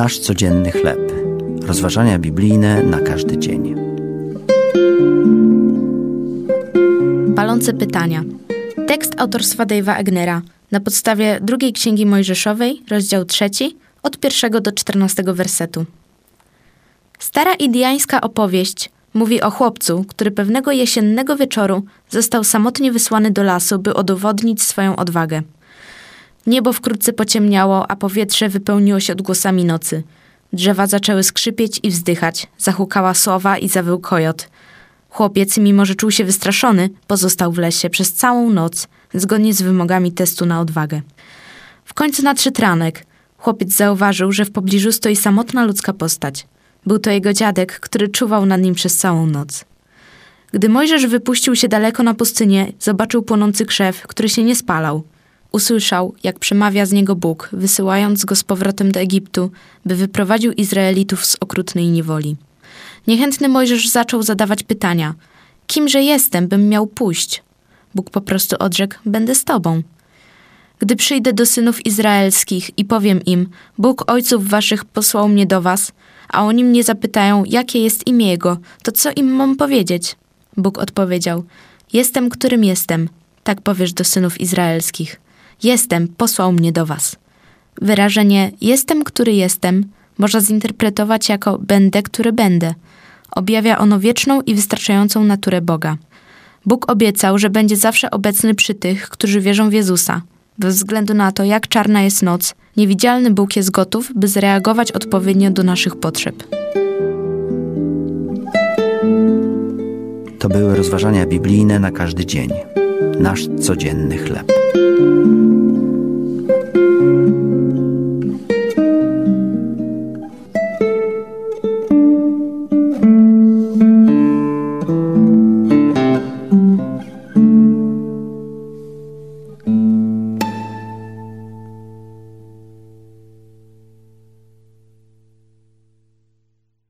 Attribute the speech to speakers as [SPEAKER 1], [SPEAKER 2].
[SPEAKER 1] Nasz codzienny chleb. Rozważania biblijne na każdy dzień.
[SPEAKER 2] Palące pytania. Tekst autorstwa Dave'a Egnera na podstawie drugiej księgi Mojżeszowej, rozdział trzeci, od pierwszego do czternastego wersetu. Stara indiańska opowieść mówi o chłopcu, który pewnego jesiennego wieczoru został samotnie wysłany do lasu, by udowodnić swoją odwagę. Niebo wkrótce pociemniało, a powietrze wypełniło się odgłosami nocy. Drzewa zaczęły skrzypieć i wzdychać, zahukała sowa i zawył kojot. Chłopiec, mimo że czuł się wystraszony, pozostał w lesie przez całą noc, zgodnie z wymogami testu na odwagę. W końcu nadszedł ranek. Chłopiec zauważył, że w pobliżu stoi samotna ludzka postać. Był to jego dziadek, który czuwał nad nim przez całą noc. Gdy Mojżesz wypuścił się daleko na pustynię, zobaczył płonący krzew, który się nie spalał. Usłyszał, jak przemawia z niego Bóg, wysyłając go z powrotem do Egiptu, by wyprowadził Izraelitów z okrutnej niewoli. Niechętny Mojżesz zaczął zadawać pytania: Kimże jestem, bym miał pójść? Bóg po prostu odrzekł: Będę z tobą. Gdy przyjdę do synów izraelskich i powiem im: Bóg ojców waszych posłał mnie do was, a oni mnie zapytają, jakie jest imię jego, to co im mam powiedzieć? Bóg odpowiedział: Jestem, którym jestem. Tak powiesz do synów izraelskich. Jestem, posłał mnie do was. Wyrażenie jestem, który jestem można zinterpretować jako będę, który będę. Objawia ono wieczną i wystarczającą naturę Boga. Bóg obiecał, że będzie zawsze obecny przy tych, którzy wierzą w Jezusa. Bez względu na to, jak czarna jest noc, niewidzialny Bóg jest gotów, by zareagować odpowiednio do naszych potrzeb.
[SPEAKER 1] To były rozważania biblijne na każdy dzień. Nasz codzienny chleb.